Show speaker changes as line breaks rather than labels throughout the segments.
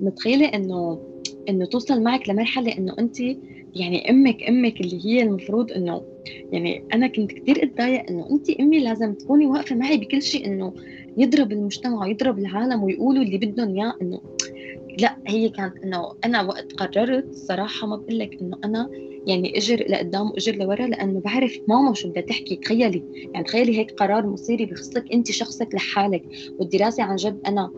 متخيلة إنه إنه توصل معك لمرحلة إنه أنت يعني أمك أمك اللي هي المفروض إنه يعني أنا كنت كثير إتضايق إنه أنت أمي لازم تكوني واقفة معي بكل شيء إنه يضرب المجتمع ويضرب العالم ويقولوا اللي بدهم إياه إنه لا هي كانت إنه أنا وقت قررت صراحة ما بقول لك إنه أنا يعني إجر لقدام وإجر لورا لأنه بعرف ماما شو بدها تحكي تخيلي يعني تخيلي هيك قرار مصيري بخصك أنت شخصك لحالك والدراسة عن جد أنا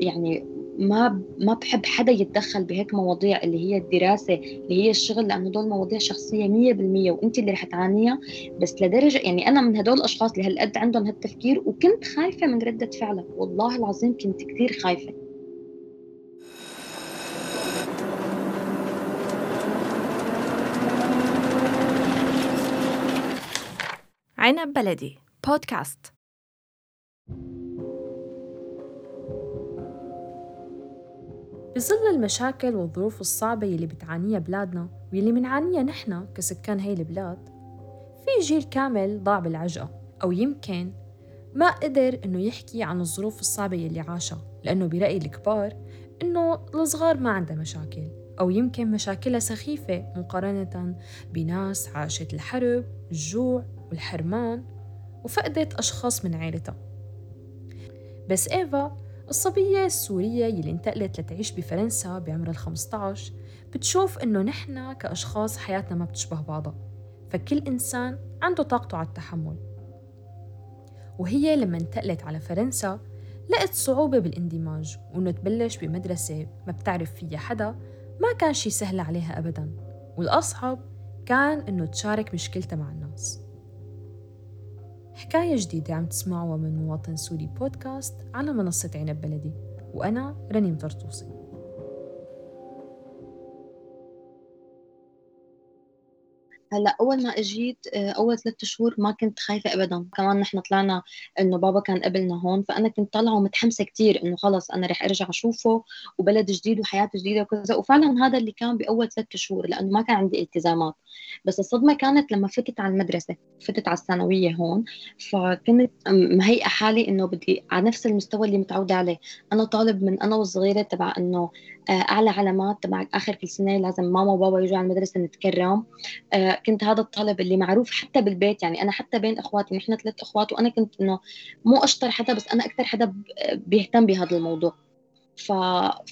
يعني ما ما بحب حدا يتدخل بهيك مواضيع اللي هي الدراسة اللي هي الشغل لأنه دول مواضيع شخصية 100% وانت اللي رح تعانيها. بس لدرجة يعني أنا من هدول الأشخاص اللي هالقد عندهم هالتفكير وكنت خايفة من ردة فعلها والله العظيم كنت كثير خايفة.
عنب بلدي بودكاست بظل المشاكل والظروف الصعبة يلي بتعانيها بلادنا واللي منعانيها نحن كسكان هاي البلاد في جيل كامل ضاع بالعجقة أو يمكن ما قدر إنه يحكي عن الظروف الصعبة يلي عاشها لأنه برأي الكبار إنه الصغار ما عندها مشاكل أو يمكن مشاكلها سخيفة مقارنة بناس عاشت الحرب الجوع والحرمان وفقدت أشخاص من عائلتها بس إيفا الصبية السورية يلي انتقلت لتعيش بفرنسا بعمر ال 15 بتشوف إنه نحن كأشخاص حياتنا ما بتشبه بعضها فكل إنسان عنده طاقته على التحمل. وهي لما انتقلت على فرنسا لقت صعوبة بالاندماج وإنه تبلش بمدرسة ما بتعرف فيها حدا ما كان شي سهل عليها أبدا والأصعب كان إنه تشارك مشكلتها مع الناس. حكاية جديدة عم تسمعوها من مواطن سوري بودكاست على منصة عنب بلدي. وأنا رنيم طرطوسي
هلأ أول ما أجيت آه، أول ثلاث شهور ما كنت خايفة ابدا. كمان نحن طلعنا إنه بابا كان قبلنا هون فأنا كنت طالعة ومتحمسة كثير إنه خلص أنا رح أرجع أشوفه وبلد جديد وحياة جديدة وكذا. وفعلا هذا اللي كان بأول ثلاث شهور لأنه ما كان عندي التزامات. بس الصدمة كانت لما فتت على المدرسة فتت على الثانوية هون. فكنت مهيئة حالي إنه بدي على نفس المستوى اللي متعوده عليه. أنا طالب من أنا وصغيره تبع إنه آه، أعلى علامات تبع آخر كل سنة. لازم ماما وبابا يجوا على المدرسة نتكرم. آه، كنت هذا الطالب اللي معروف حتى بالبيت يعني أنا حتى بين إخواتي نحن ثلاث إخوات وأنا كنت إنه مو أشطر حدا بس أنا أكثر حدا بيهتم بهذا الموضوع. ف...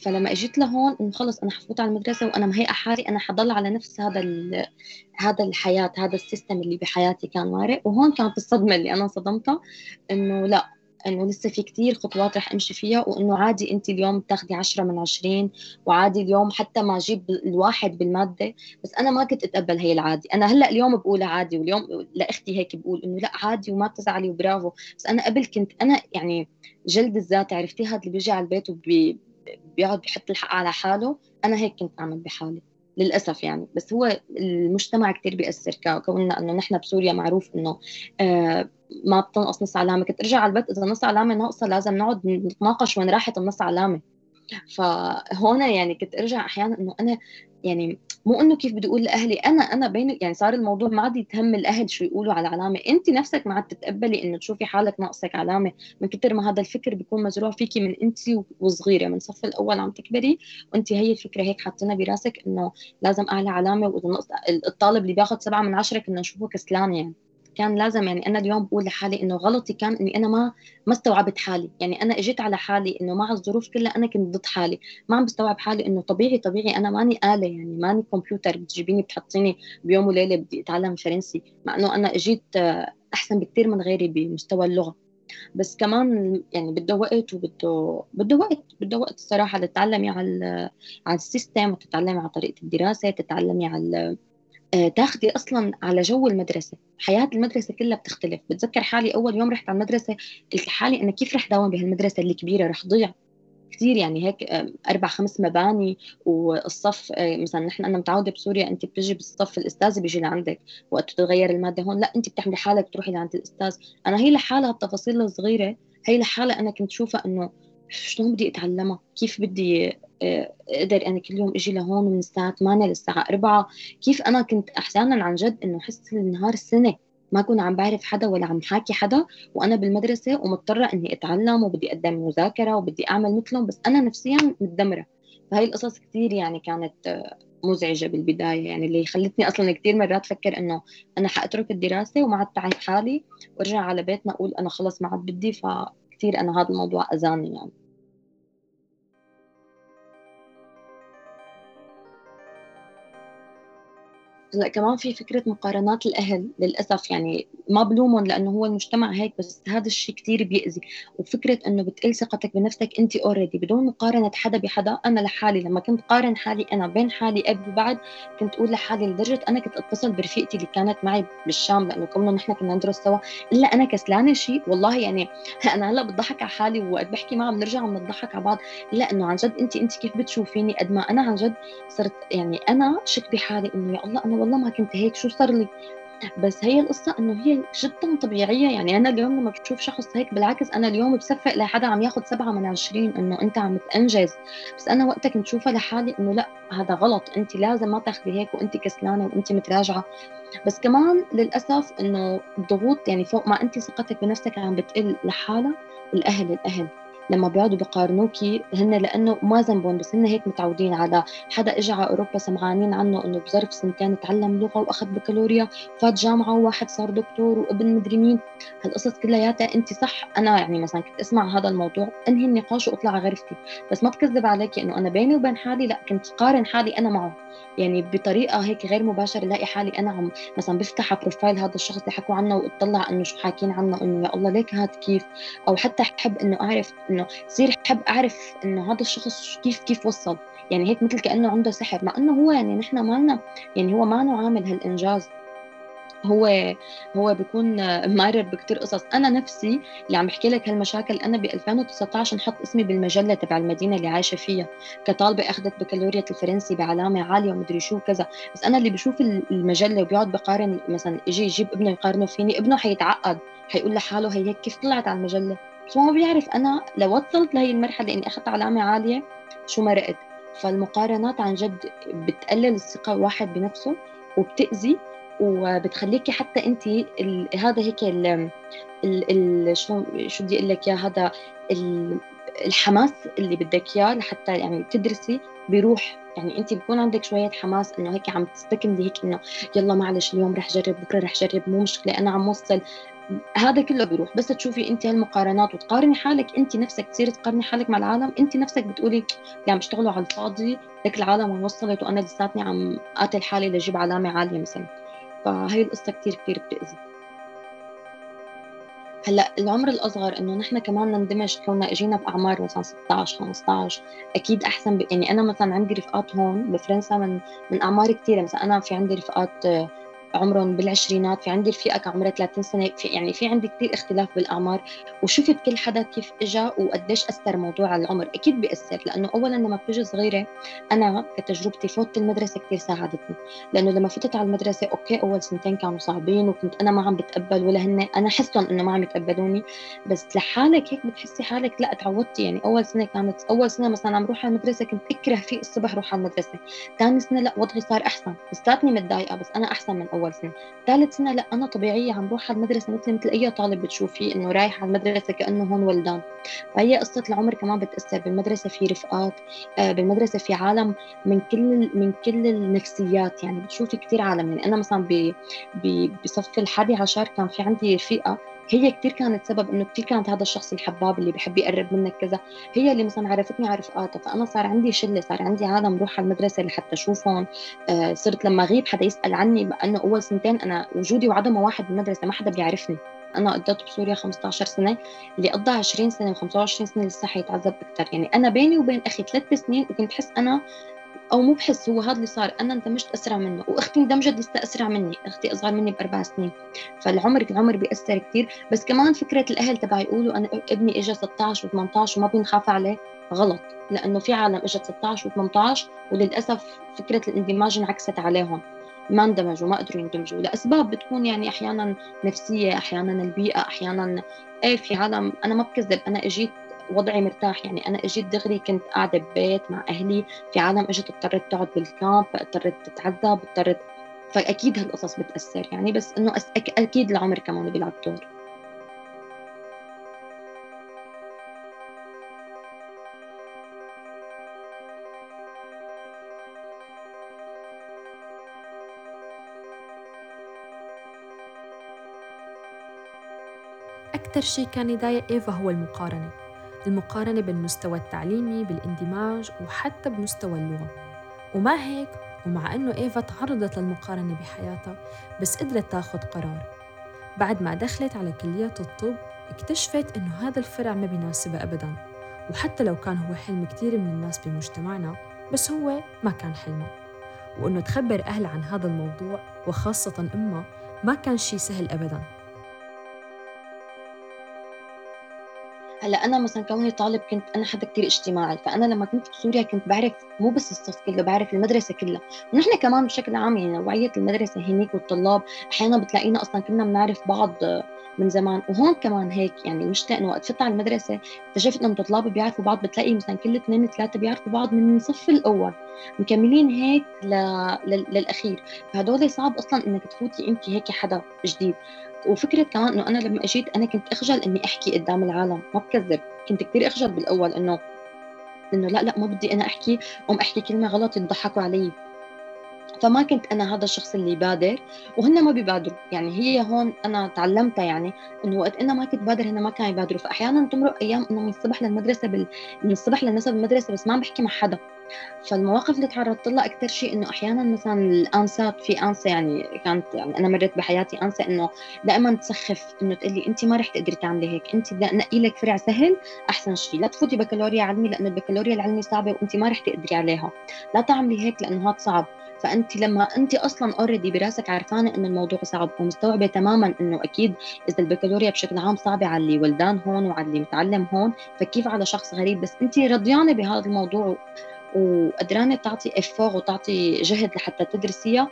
فلما إجيت لهون إنه خلص أنا حفوت على المدرسة وأنا مهيئه حالي أنا حضل على نفس هذا ال... هذا الحياة هذا السيستم اللي بحياتي كان مارق وهون كانت الصدمة اللي أنا صدمتها إنه لا إنه لسه في كثير خطوات رح أمشي فيها وإنه عادي أنت اليوم تاخذي 10 من 20 وعادي اليوم حتى ما أجيب الواحد بالمادة. بس أنا ما كنت أتقبل هي العادي أنا هلأ اليوم بقولها عادي واليوم لأختي هيك بقول إنه لأ عادي وما تزعلي وبرافو. بس أنا قبل كنت أنا يعني جلد الذات عرفتي؟ هذا اللي بيجي على البيت وبيقعد بيحط الحق على حاله. أنا هيك كنت أعمل بحالي للأسف يعني. بس هو المجتمع كثير بيأثر كوننا إنه نحن بسوريا معروف إنه آه ما بتنقص نص علامة. كنت أرجع على البيت إذا نص علامة ناقصة لازم نقعد نتناقش وين راحت النص علامة. فهون يعني كنت أرجع أحيانا إنه أنا يعني مو إنه كيف بدي أقول لأهلي أنا أنا بين يعني صار الموضوع ما عاد يتهم الأهل شو يقولوا على علامه أنت نفسك ما عاد تتقبلي إنه تشوفي حالك ناقصك علامة. من كثر ما هذا الفكر بيكون مزروع فيكي من أنت وصغيرة. من الصف الأول عم تكبري وانت هي الفكرة هيك حاطينها براسك إنه لازم أعلى علامة. وإذا الطالب اللي بياخذ سبعة من عشرة كنا نشوفه كسلان يعني. كان لازم يعني أنا اليوم بقول لحالي إنه غلطي كان إني أنا ما ما استوعبت حالي. يعني أنا إجيت على حالي إنه مع الظروف كلها أنا كنت ضد حالي. ما عم بستوعب حالي إنه طبيعي طبيعي أنا ماني آلة يعني ماني كمبيوتر بتجيبيني بتحطيني بيوم وليلة بدي أتعلم فرنسي مع إنه أنا إجيت أحسن بكثير من غيري بمستوى اللغة. بس كمان يعني بده وقت وبده بده وقت بده وقت الصراحه لتتعلمي على على السيستم وتتعلمي على طريقة الدراسة تتعلمي على آه، تاخدي أصلا على جو المدرسة. حياة المدرسة كلها بتختلف. بتذكر حالي أول يوم رحت على المدرسة قلت لحالي أنا كيف رح داوم بهالمدرسة الكبيرة؟ رح ضيع كثير يعني هيك آه، أربع خمس مباني والصف آه، مثلا نحن أنا متعودة بسوريا أنت بتجي بالصف الأستاذ بيجي لعندك. وقت تتغير المادة هون لا أنت بتحملي حالك تروحي لعند الأستاذ. أنا هي لحالها التفاصيل الصغيرة هي لحالها أنا كنت شوفها إنه شلون بدي أتعلمها؟ كيف بدي أقدر أنا كل يوم أجي لهون من الساعة 8 للساعة 4 كيف أنا كنت أحيانا عن جد إنه أحس النهار السنة ما كنت عم بعرف حدا ولا عم حاكي حدا وأنا بالمدرسة ومضطرة إني أتعلم وبدي أقدم مذاكرة وبدي أعمل مثلهم بس أنا نفسيا متدمرة. فهي القصص كثير يعني كانت مزعجة بالبداية يعني اللي خلتني أصلا كثير مرات أفكر إنه أنا حأترك الدراسة وما عاد تعب حالي وأرجع على بيتنا أقول أنا خلص ما عاد بدي فكثير أنا هذا الموضوع أذاني يعني. هلا كمان في فكرة مقارنات الأهل للأسف يعني ما بلومهم لأنه هو المجتمع هيك بس هذا الشيء كثير بيأذي. وفكرة إنه بتقل ثقتك بنفسك انت اوريدي بدون مقارنة حدا بحدا أنا لحالي لما كنت قارن حالي أنا بين حالي قبل وبعد كنت أقول لحالي لدرجة أنا كنت أتصل برفيقتي اللي كانت معي بالشام لأنه كنا نحن كنا ندرس سوا. إلا أنا كسلانة شيء والله يعني أنا هلأ بضحك على حالي وقت بحكي معها بنرجع بنضحك على بعض. لا إنه عن جد انت انت كيف بتشوفيني؟ قد ما أنا عن جد صرت يعني أنا شك بحالي إنه يا الله أنا والله ما كنت هيك شو صار لي. بس هي القصة إنه هي جدا طبيعية يعني أنا اليوم لما بشوف شخص هيك بالعكس أنا اليوم بصفق لحدا عم ياخذ سبعة من عشرين إنه أنت عم تنجز بس أنا وقتها كنت شوفها لحالي إنه لا هذا غلط. أنت لازم ما تاخذي هيك وأنت كسلانة وأنت متراجعة. بس كمان للأسف إنه الضغوط يعني فوق ما أنت ثقتك بنفسك عم بتقل لحالها الأهل الأهل. لما بيقعدوا بقارنوكي هن لأنه ما ذنبهم بس هن هيك متعودين على حدا اجى على أوروبا سمعانين عنه انه بظرف سنتين تعلم لغة وأخذ بكالوريا فات جامعة وواحد صار دكتور وابن مدري مين. هالقصص كلياتها انت صح أنا يعني مثلا كنت أسمع هذا الموضوع انهي النقاش وأطلع على غرفتي بس ما بكذب عليكي انه أنا بيني وبين حالي لأ كنت قارن حالي أنا معه. يعني بطريقة هيك غير مباشرة لاقي حالي أنا عم مثلا بفتح بروفايل هذا الشخص اللي حكوا عنه وأطلع انه شو حاكين عنه انه يا الله ليك هاد كيف؟ أو حتى أحب انه أعرف إنه صير أحب أعرف إنه هذا الشخص كيف كيف وصل. يعني هيك مثل كأنه عنده سحر. مع إنه هو يعني نحن ما لنا يعني هو ما عامل هالإنجاز. هو هو بيكون مارر بكتير قصص. أنا نفسي اللي عم بحكي لك هالمشاكل أنا ب 2019 نحط اسمي بالمجلة تبع المدينة اللي عايشة فيها. كطالبة أخذت بكالوريا الفرنسي بعلامه عالية ومدري شو كذا بس أنا اللي بشوف المجلة وبيقعد بقارن مثلا يجي يجيب ابنه يقارنه فيني ابنه حيتعقد. حيقول لحاله هي هيك كيف طلعت على المجلة؟ ما بيعرف. أنا لو وصلت لهي المرحلة إني أخذت علامة عالية شو مرقت فالمقارنات عن جد بتقلل الثقة الواحد بنفسه وبتأذي وبتخليكي حتى انت هذا هيك ال ال شو شو بدي أقول لك إياه؟ هذا الحماس اللي بدك إياه لحتى يعني تدرسي بيروح يعني انت بكون عندك شوية حماس إنه هيك عم تستكملي هيك إنه يلا معلش اليوم رح جرب بكرة رح جرب مو مشكلة أنا عم وصل هذا كله بيروح. بس تشوفي انت هالمقارنات وتقارني حالك انت نفسك تصيري تقارني حالك مع العالم. انت نفسك بتقولي اللي عم بيشتغلوا على الفاضي لك العالم وين وصلت وأنا لساتني عم قاتل حالي لجيب علامة عالية مثلا. فهي القصة كثير كثير بتأذي. هلأ العمر الأصغر إنه نحن كمان نندمج كوننا إجينا بأعمار مثلا 16 15 أكيد أحسن ب... يعني أنا مثلا عندي رفقات هون بفرنسا من من أعمار كثيره مثلا أنا في عندي رفقات عمرهم بالعشرينات في عندي رفيقة عمرها 30 سنة في يعني في عندي كثير اختلاف بالأعمار وشفت كل حدا كيف إجا وقديش أثر موضوع على العمر. أكيد بيأثر لأنه أولا لما بتجي صغيرة أنا كتجربتي فوت المدرسة كثير ساعدتني. لأنه لما فتت على المدرسة okay أول سنتين كانوا صعبين وكنت أنا ما عم بتقبل ولا هن أنا حسهم إنه ما عم يتقبلوني. بس لحالك هيك بتحسي حالك لا تعودتي. يعني أول سنة كانت أول سنة مثلا عم روح على المدرسة كنت أكره في الصبح روح على المدرسة. ثاني سنة لا وضعي صار أحسن. لساتني متضايقة بس أنا أحسن من أول أول سنه ثالث سنة لا أنا طبيعية عم بروح على المدرسة مثل مثل اي طالب بتشوفيه إنه رايح على المدرسة كأنه هون ولدان. فهي قصة العمر كمان بتأثر. بالمدرسة في رفقات آه، بالمدرسة في عالم من كل من كل النفسيات. يعني بتشوفي كثير عالم. يعني أنا مثلا بصف الحادي عشر كان في عندي رفيقة هي كثير كانت سبب إنه كثير كانت هذا الشخص الحباب اللي بحب يقرب منك كذا. هي اللي مثلا عرفتني على رفقاتها فانا صار عندي شلة صار عندي عالم روح على المدرسة لحتى أشوفهم. آه صرت لما اغيب حدا يسأل عني لأنه أول سنتين أنا وجودي وعدمه واحد بالمدرسة ما حدا بيعرفني. أنا قضيت بسوريا 15 سنة اللي قضى 20 سنة و25 سنة لسه حيتعذب أكثر يعني أنا بيني وبين أخي ثلاث سنين وكنت حس أنا أو مو بحس هو هذا اللي صار. أنا اندمجت أسرع منه وأختي اندمجت لسه أسرع مني. أختي أصغر مني بأربع سنين. فالعمر العمر بيأثر كثير بس كمان فكرة الأهل تبع يقولوا أنا ابني اجى 16 و18 وما بنخاف عليه غلط لأنه في عالم اجت 16 و18 وللأسف فكرة الاندماج انعكست عليهم. ما اندمجوا ما قدروا يندمجوا. لأسباب بتكون يعني أحيانا نفسية أحيانا البيئة أحيانا إيه في عالم أنا ما بكذب أنا إجيت وضعي مرتاح. يعني أنا إجيت دغري كنت قاعدة ببيت مع أهلي في عالم إجت اضطرت تقعد بالكامب اضطرت تتعذب اضطرت فأكيد هالقصص بتأثر يعني بس إنه أكيد العمر كمان بيلعب دور.
أكثر شيء كان يضايق إيفا هو المقارنة. المقارنة بالمستوى التعليمي بالاندماج وحتى بمستوى اللغة. وما هيك؟ ومع أنه إيفا تعرضت للمقارنة بحياتها بس قدرت تاخد قرار. بعد ما دخلت على كلية الطب اكتشفت إنه هذا الفرع ما بيناسبها أبداً. وحتى لو كان هو حلم كتير من الناس بمجتمعنا بس هو ما كان حلمه. وإنه تخبر أهلها عن هذا الموضوع وخاصة أمها ما كان شيء سهل أبداً.
هلا أنا مثلا كوني طالب كنت أنا حدا كثير اجتماعي فأنا لما كنت بسوريا كنت بعرف مو بس الصف كله بعرف المدرسة كلها. ونحن كمان بشكل عام يعني نوعية المدرسة هنيك والطلاب أحيانا بتلاقينا أصلا كنا بنعرف بعض من زمان. وهون كمان هيك يعني المشكلة انه وقت فتت على المدرسة اكتشفت انه الطلاب بيعرفوا بعض بتلاقي مثلا كل اثنين ثلاثة بيعرفوا بعض من الصف الأول مكملين هيك ل... لل... للأخير. فهدول صعب أصلا إنك تفوتي انت هيك حدا جديد. وفكرة كمان إنه أنا لما أجيت أنا كنت أخجل إني أحكي قدام العالم. ما بكذب كنت كثير أخجل بالأول إنه إنه لا لا ما بدي أنا أحكي قوم أحكي كلمة غلط يضحكوا علي. فما كنت أنا هذا الشخص اللي يبادر وهن ما بيبادروا يعني هي هون أنا تعلمتها يعني إنه وقت أنا ما كنت بادر هن ما كانوا يبادروا. فاحيانا تمرق أيام إنه من الصبح للمدرسة بال... من الصبح للنسب بالمدرسة بس ما عم بحكي مع حدا. فالمواقف اللي تعرضت لها أكثر شيء إنه أحيانا مثلا الانسات في أنسة يعني كانت يعني أنا مريت بحياتي أنسة إنه دائما تسخف إنه تقول لي أنت ما رح تقدري تعملي هيك أنت بدي انقي لك فرع سهل أحسن شيء. لا تفوتي بكالوريا علمي لأنه البكالوريا العلمي صعبة وأنت ما رح تقدري عليها. لا تعملي هيك لأنه هذا صعب. فأنت لما أنت أصلا اوريدي براسك عرفانة إنه الموضوع صعب ومستوعبة تماما إنه أكيد إذا البكالوريا بشكل عام صعبة على اللي ولدان هون وعلى اللي متعلم هون فكيف على شخص غريب؟ بس أنت رضيانة بهذا الموضوع وقدرانة تعطي افور وتعطي جهد لحتى تدرسيها.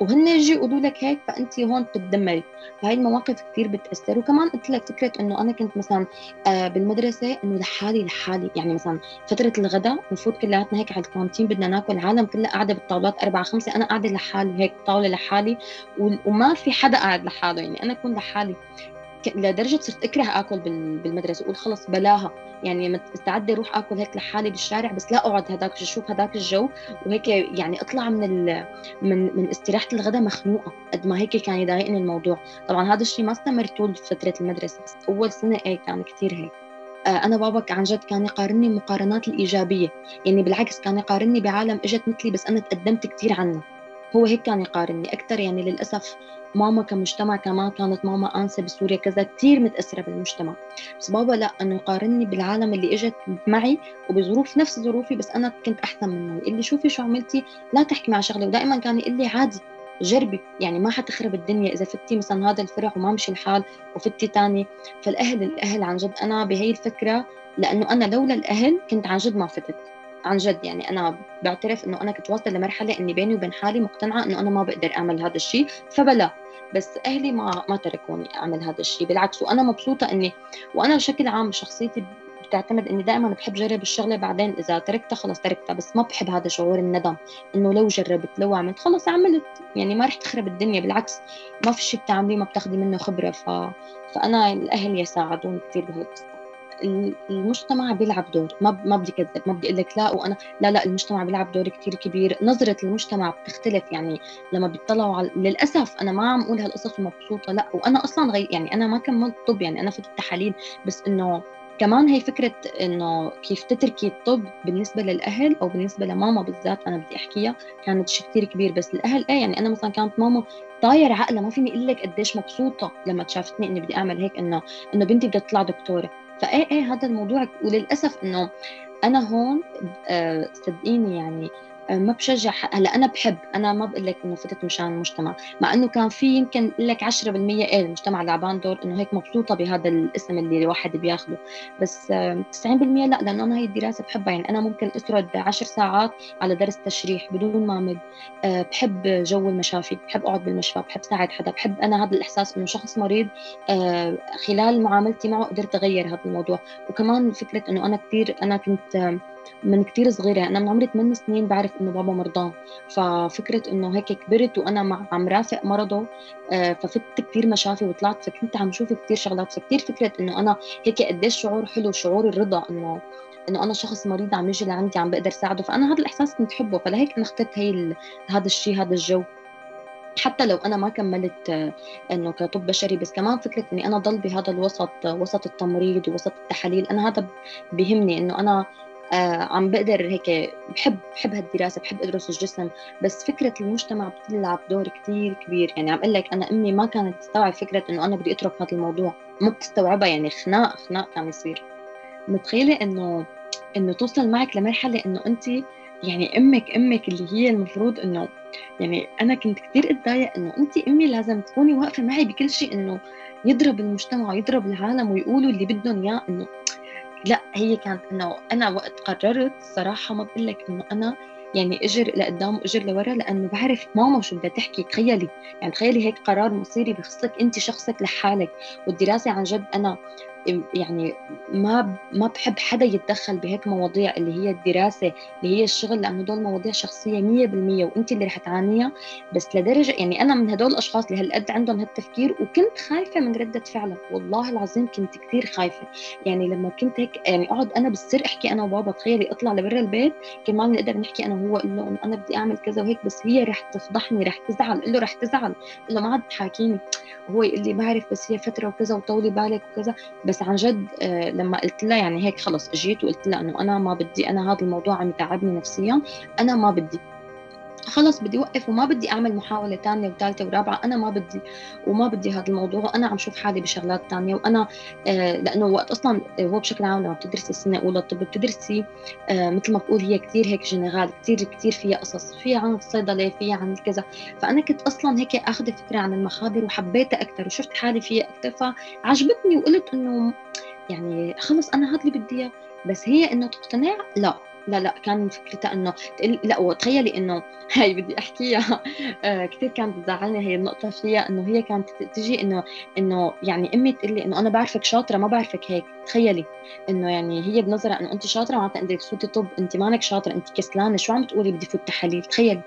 وهن يجي يقولوا لك هيك فانت هون بتتدمري. فهي المواقف كثير بتأثر. وكمان قلت لك فكرة إنه أنا كنت مثلا آه، بالمدرسة إنه لحالي لحالي. يعني مثلا فترة الغداء نفوت كلياتنا هيك على الكانتين بدنا ناكل العالم كلها قاعدة بالطاولات أربعة خمسة. أنا قاعدة لحالي هيك طاولة لحالي. وما في حدا قاعد لحاله. يعني أنا اكون لحالي. لدرجة صرت أكره آكل بالمدرسة أقول خلص بلاها. يعني مستعده أروح آكل هيك لحالي بالشارع بس لا أقعد هداك أشوف هداك الجو. وهيك يعني أطلع من ال... من من استراحة الغداء مخنوقة قد ما هيك كان يضايقني الموضوع. طبعا هذا الشيء ما استمر طول فتره المدرسة بس أول سنة إيه كان كثير هيك. آه، أنا بابا عن جد كان يقارني المقارنات الإيجابية. يعني بالعكس كان يقارني بعالم إجت مثلي بس أنا تقدمت كثير عنها هو هيك كان يقارني أكثر يعني للأسف ماما كمجتمع كمان كانت ماما أنسة بسوريا كذا كثير متأثرة بالمجتمع. بس بابا لا إنه يقارني بالعالم اللي إجت معي وبظروف نفس ظروفي بس أنا كنت أحسن منه. يقول لي شوفي شو عملتي لا تحكي مع شغلة. ودائما كان يقول لي عادي جربي. يعني ما حتخرب الدنيا. إذا فتي مثلا هذا الفرع وما مشي الحال وفتي تاني فالأهل الأهل عن جد أنا بهي الفكرة لأنه أنا لولا الأهل كنت عن جد ما فتت. عن جد يعني أنا بعترف إنه أنا كنت واصلة لمرحلة إني بيني وبين حالي مقتنعة إنه أنا ما بقدر أعمل هذا الشيء فبلا. بس أهلي ما ما تركوني أعمل هذا الشيء بالعكس. وأنا مبسوطة إني وأنا بشكل عام شخصيتي بتعتمد إني دائما بحب جرب الشغلة بعدين إذا تركتها خلاص تركتها. بس ما بحب هذا شعور الندم إنه لو جربت لو عملت خلص عملت. يعني ما رح تخرب الدنيا بالعكس. ما في شيء بتعمليه ما بتاخذي منه خبرة. ف... فأنا الأهل يساعدوني كثير بهي القصة. المجتمع بيلعب دور. ما ما بدي كذب ما بدي أقول لك لا وأنا لا لا المجتمع بيلعب دور كثير كبير. نظرة المجتمع بتختلف يعني لما بيطلعوا على للأسف أنا ما عم أقول هالقصص ومبسوطة لا وأنا أصلا غي... يعني أنا ما كملت طب يعني أنا فتت تحاليل بس إنه كمان هي فكرة إنه كيف تتركي الطب بالنسبة للأهل أو بالنسبة لماما بالذات أنا بدي أحكيها كانت شيء كثير كبير. بس الأهل إيه يعني أنا مثلا كانت ماما طاير عقلها ما فيني أقول لك قديش مبسوطة لما شافتني إني بدي أعمل هيك إنه إنه بنتي بدها تطلع دكتورة. فإيه إيه هذا الموضوع؟ وللأسف إنه أنا هون آه، صدقيني يعني ما بشجع هلا أنا بحب أنا ما بقول لك إنه فتت مشان المجتمع مع إنه كان في يمكن لك 10% إيه المجتمع لعبان دور إنه هيك مبسوطة بهذا الاسم اللي الواحد بياخذه بس 90% لا لأنه أنا هي الدراسة بحبها يعني أنا ممكن أسرد 10 ساعات على درس تشريح بدون ما أمل. آه، بحب جو المشافي بحب أقعد بالمشفى بحب ساعد حدا بحب أنا هذا الإحساس إنه شخص مريض آه، خلال معاملتي معه قدرت أغير هذا الموضوع. وكمان فكرة إنه أنا كثير أنا كنت من كتير صغيرة. أنا من عمري 8 سنين بعرف إنه بابا مرضان ففكرة إنه هيك كبرت وأنا مع عم رافق مرضه آه، ففت كتير مشافي وطلعت فكنت عم شوف كتير شغلات. فكتير فكرة إنه أنا هيك قديش شعور حلو شعور الرضا إنه إنه أنا شخص مريض عم يجي لعندي عم بقدر ساعده. فأنا هذا الإحساس كنت حبه. فلهيك أنا اخترت هي هذا الشيء هذا الجو. حتى لو أنا ما كملت آه، إنه كطب بشري بس كمان فكرة إني أنا ضل بهذا الوسط آه، وسط التمريض ووسط التحاليل أنا هذا بيهمني إنه أنا عم بقدر هيك بحب بحب هالدراسة بحب أدرس الجسم بس فكرة المجتمع بتلعب دور كتير كبير. يعني عم أقول لك أنا أمي ما كانت تستوعب فكرة إنه أنا بدي أترك هذا الموضوع. ما بتستوعبها يعني خناق خناق كان يصير. متخيلة انه إنه توصل معك لمرحلة إنه أنت يعني أمك أمك اللي هي المفروض إنه يعني أنا كنت كثير أتضايق إنه أنت أمي لازم تكوني واقفة معي بكل شيء إنه يضرب المجتمع ويضرب العالم ويقولوا اللي بدهم إياه إنه لا هي كانت إنه أنا وقت قررت صراحة ما بقول لك إنه أنا يعني إجر لقدام وإجر لورا لأنه بعرف ماما شو بدها تحكي تخيلي. يعني تخيلي هيك قرار مصيري بخصك انت شخصك لحالك. والدراسة عن جد أنا يعني ما ما بحب حدا يتدخل بهيك مواضيع اللي هي الدراسة اللي هي الشغل لأنه دول مواضيع شخصية 100% وأنت اللي رح تعانيها. بس لدرجة يعني أنا من هدول الأشخاص اللي هالقد عندهم هالتفكير وكنت خايفة من ردة فعلها والله العظيم كنت كثير خايفة. يعني لما كنت هيك يعني أقعد أنا بالسر أحكي أنا وبابا تخيلي أطلع لبرا البيت كمان نقدر نحكي أنا وهو أقول له أنا بدي أعمل كذا وهيك بس هي رح تفضحني رح تزعل. أقول له رح تزعل. أقول له ما عاد تحاكيني. هو يقول لي بعرف بس هي فترة وكذا وطولي بالك وكذا. بس عن جد آه، لما قلت لها يعني هيك خلص جيت وقلت لها إنه أنا ما بدي أنا هذا الموضوع عم يتعبني نفسيا أنا ما بدي. خلص بدي اوقف وما بدي أعمل محاولة ثانية وثالثه ورابعة. أنا ما بدي وما بدي هذا الموضوع. أنا عم شوف حالي بشغلات ثانية وأنا آه لأنه وقت أصلا هو بشكل عام لما بتدرسي السنة الاولى الطب بتدرسي آه مثل ما بقول هي كثير هيك جنرال كثير كثير فيها قصص. فيها عن الصيدلة فيها عن كذا. فأنا كنت أصلا هيك آخذ فكرة عن المخابر وحبيتها أكثر وشفت حالي فيها أكثر. فعجبتني وقلت إنه يعني خلص أنا هذا اللي بدي إياه. بس هي إنه تقتنع؟ لا. لا لا كان فكرتها إنه تقول لا وتخيلي إنه هاي بدي أحكيها. آه كثير كانت بتزعلني هي النقطة فيها إنه هي كانت تجي انه إنه يعني أمي تقول لي إنه أنا بعرفك شاطرة ما بعرفك هيك. تخيلي إنه يعني هي بنظرها إنه أنت شاطرة معناتها انت تفوتي طب أنت مانك شاطرة أنت كسلانة. شو عم تقولي بدي فوت تحاليل؟ تخيلي.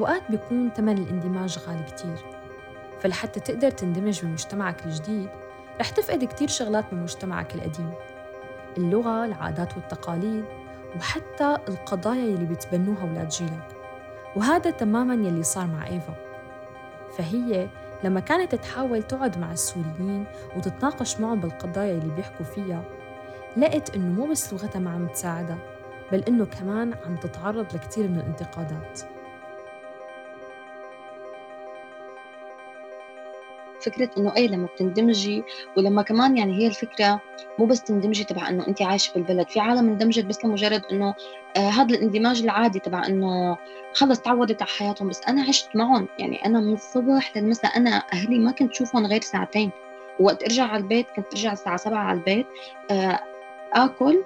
أوقات بيكون تمن الاندماج غالي كتير. فلحتى تقدر تندمج بمجتمعك الجديد رح تفقد كتير شغلات من مجتمعك القديم. اللغة، العادات والتقاليد وحتى القضايا يلي بيتبنوها أولاد جيلك. وهذا تماماً يلي صار مع إيفا. فهي لما كانت تحاول تقعد مع السوريين وتتناقش معهم بالقضايا اللي بيحكوا فيها لقت إنه مو بس لغتها ما عم تساعدها بل إنه كمان عم تتعرض لكتير من الانتقادات.
فكرة إنه أي لما بتندمجي ولما كمان يعني هي الفكرة مو بس تندمجي تبع إنه انت عايشة بالبلد في عالم اندمجت بس لمجرد إنه آه هذا الاندماج العادي تبع إنه خلص تعودت على حياتهم بس أنا عشت معهم. يعني أنا من الصبح للمساء أنا أهلي ما كنت شوفهم غير ساعتين. وقت أرجع على البيت كنت أرجع الساعة 7 على البيت آه آكل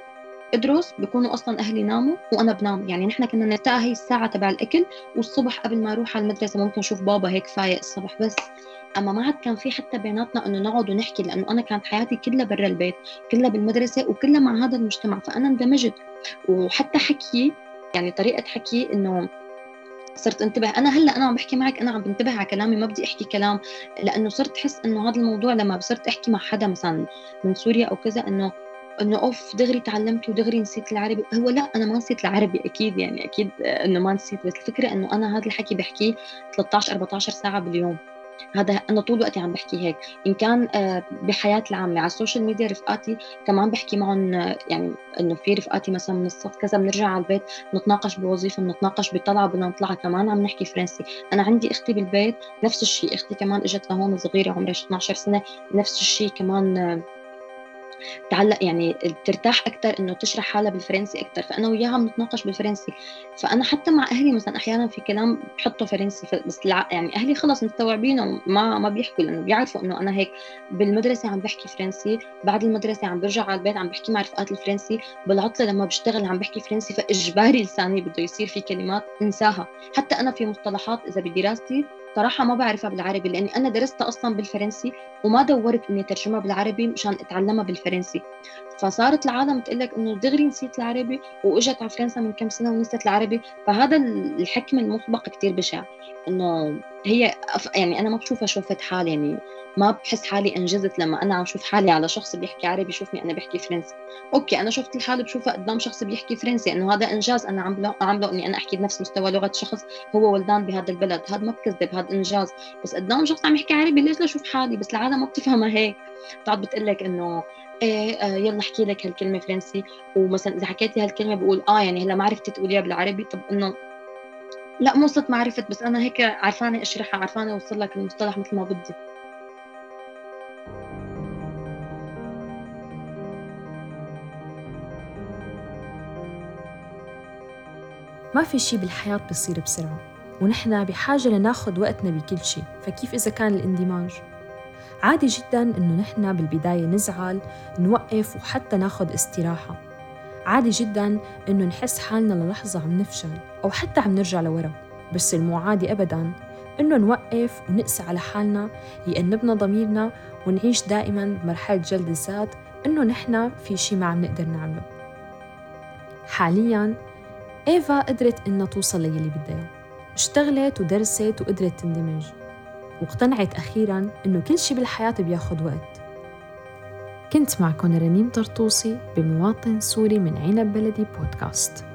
أدرس بيكونوا أصلا أهلي ناموا وأنا بنام. يعني نحن كنا نلتقى هي الساعة تبع الأكل والصبح قبل ما أروح على المدرسة ممكن أشوف بابا هيك فايق الصبح بس. أما ما عاد كان في حتى بيناتنا إنه نقعد ونحكي لأنه أنا كانت حياتي كلها برا البيت كلها بالمدرسة وكلها مع هذا المجتمع فأنا اندمجت. وحتى حكي يعني طريقة حكي إنه صرت انتبه. أنا هلأ أنا عم بحكي معك أنا عم بنتبه على كلامي ما بدي أحكي كلام لأنه صرت أحس إنه هذا الموضوع لما صرت أحكي مع حدا مثلا من سوريا أو كذا إنه إنه أوف دغري تعلمت ودغري نسيت العربي. هو لأ أنا ما نسيت العربي أكيد يعني أكيد إنه ما نسيت بس الفكرة إنه أنا هذا الحكي بحكيه 13 14 ساعة باليوم. هذا أنا طول وقتي عم بحكي هيك. إن كان آه، بحياتي العامة على ال social media رفقاتي كمان بحكي معهم آه، يعني إنه في رفقاتي مثلا من الصف كذا بنرجع على البيت نتناقش بوظيفة بنتناقش بطلعة بدنا نطلع كمان عم نحكي فرنسي. أنا عندي أختي بالبيت نفس الشيء أختي كمان إجت لهون صغيرة عمرها 12 سنة. نفس الشيء كمان آه، تعلق يعني ترتاح أكثر إنه تشرح حالها بالفرنسي أكثر فأنا وياها بنتناقش بالفرنسي. فأنا حتى مع أهلي مثلا أحيانا في كلام بحطه فرنسي. بس يعني أهلي خلص مستوعبينه ما ما بيحكوا لأنه بيعرفوا إنه أنا هيك. بالمدرسة عم بحكي فرنسي بعد المدرسة عم برجع على البيت عم بحكي مع رفقات الفرنسي. بالعطلة لما بشتغل عم بحكي فرنسي فإجباري لساني بده يصير في كلمات انساها. حتى أنا في مصطلحات إذا بدراستي صراحة ما بعرفها بالعربي لأني أنا درستها أصلا بالفرنسي وما دورت إني ترجمها بالعربي مشان أتعلمها بالفرنسي. فصارت العالم تقول لك إنه دغري نسيت العربي وإجت على فرنسا من كم سنة ونسيت العربي. فهذا الحكم المسبق كتير بشع إنه هي يعني أنا ما بشوفها شوفت حال يعني ما بحس حالي إنجزت لما أنا عم شوف حالي على شخص بيحكي عربي يشوفني أنا بحكي فرنسي. okay أنا شوفة الحال بشوفها قدام شخص بيحكي فرنسي إنه هذا إنجاز أنا عامله عامله إني أنا أحكي بنفس مستوى لغة شخص هو ولدان بهذا البلد. هذا ما بكذب هذا إنجاز. بس قدام شخص عم يحكي عربي ليش لاشوف حالي؟ بس العالم ما بتفهمها هيك. بتقعد بتقول لك إنه إيه آه يلا احكي لك هالكلمة فرنسي. ومثلا إذا حكيتي هالكلمة بقول آه يعني هلأ ما عرفتي تقوليها بالعربي. طب إنه لا مو صرت ما عرفت بس أنا هيك عرفانة أشرحها عرفانة أوصل لك المصطلح مثل ما بدي
ما في شي بالحياة بيصير بسرعة ونحن بحاجة لناخد وقتنا بكل شي فكيف إذا كان الاندماج؟ عادي جدا إنه نحن بالبداية نزعل نوقف وحتى ناخد استراحة عادي جدا إنه نحس حالنا للحظة عم نفشل أو حتى عم نرجع لورا. بس المو عادي أبدا إنه نوقف ونقسى على حالنا يأنبنا ضميرنا ونعيش دائما بمرحلة جلد الذات إنه نحن في شي ما عم نقدر نعمله. حاليا إيفا قدرت إنها توصل للي بدها اشتغلت ودرست وقدرت تندمج. واقتنعت أخيراً إنه كل شي بالحياة بياخد وقت. كنت معكم رنيم طرطوسي بمواطن سوري من عنب بلدي بودكاست.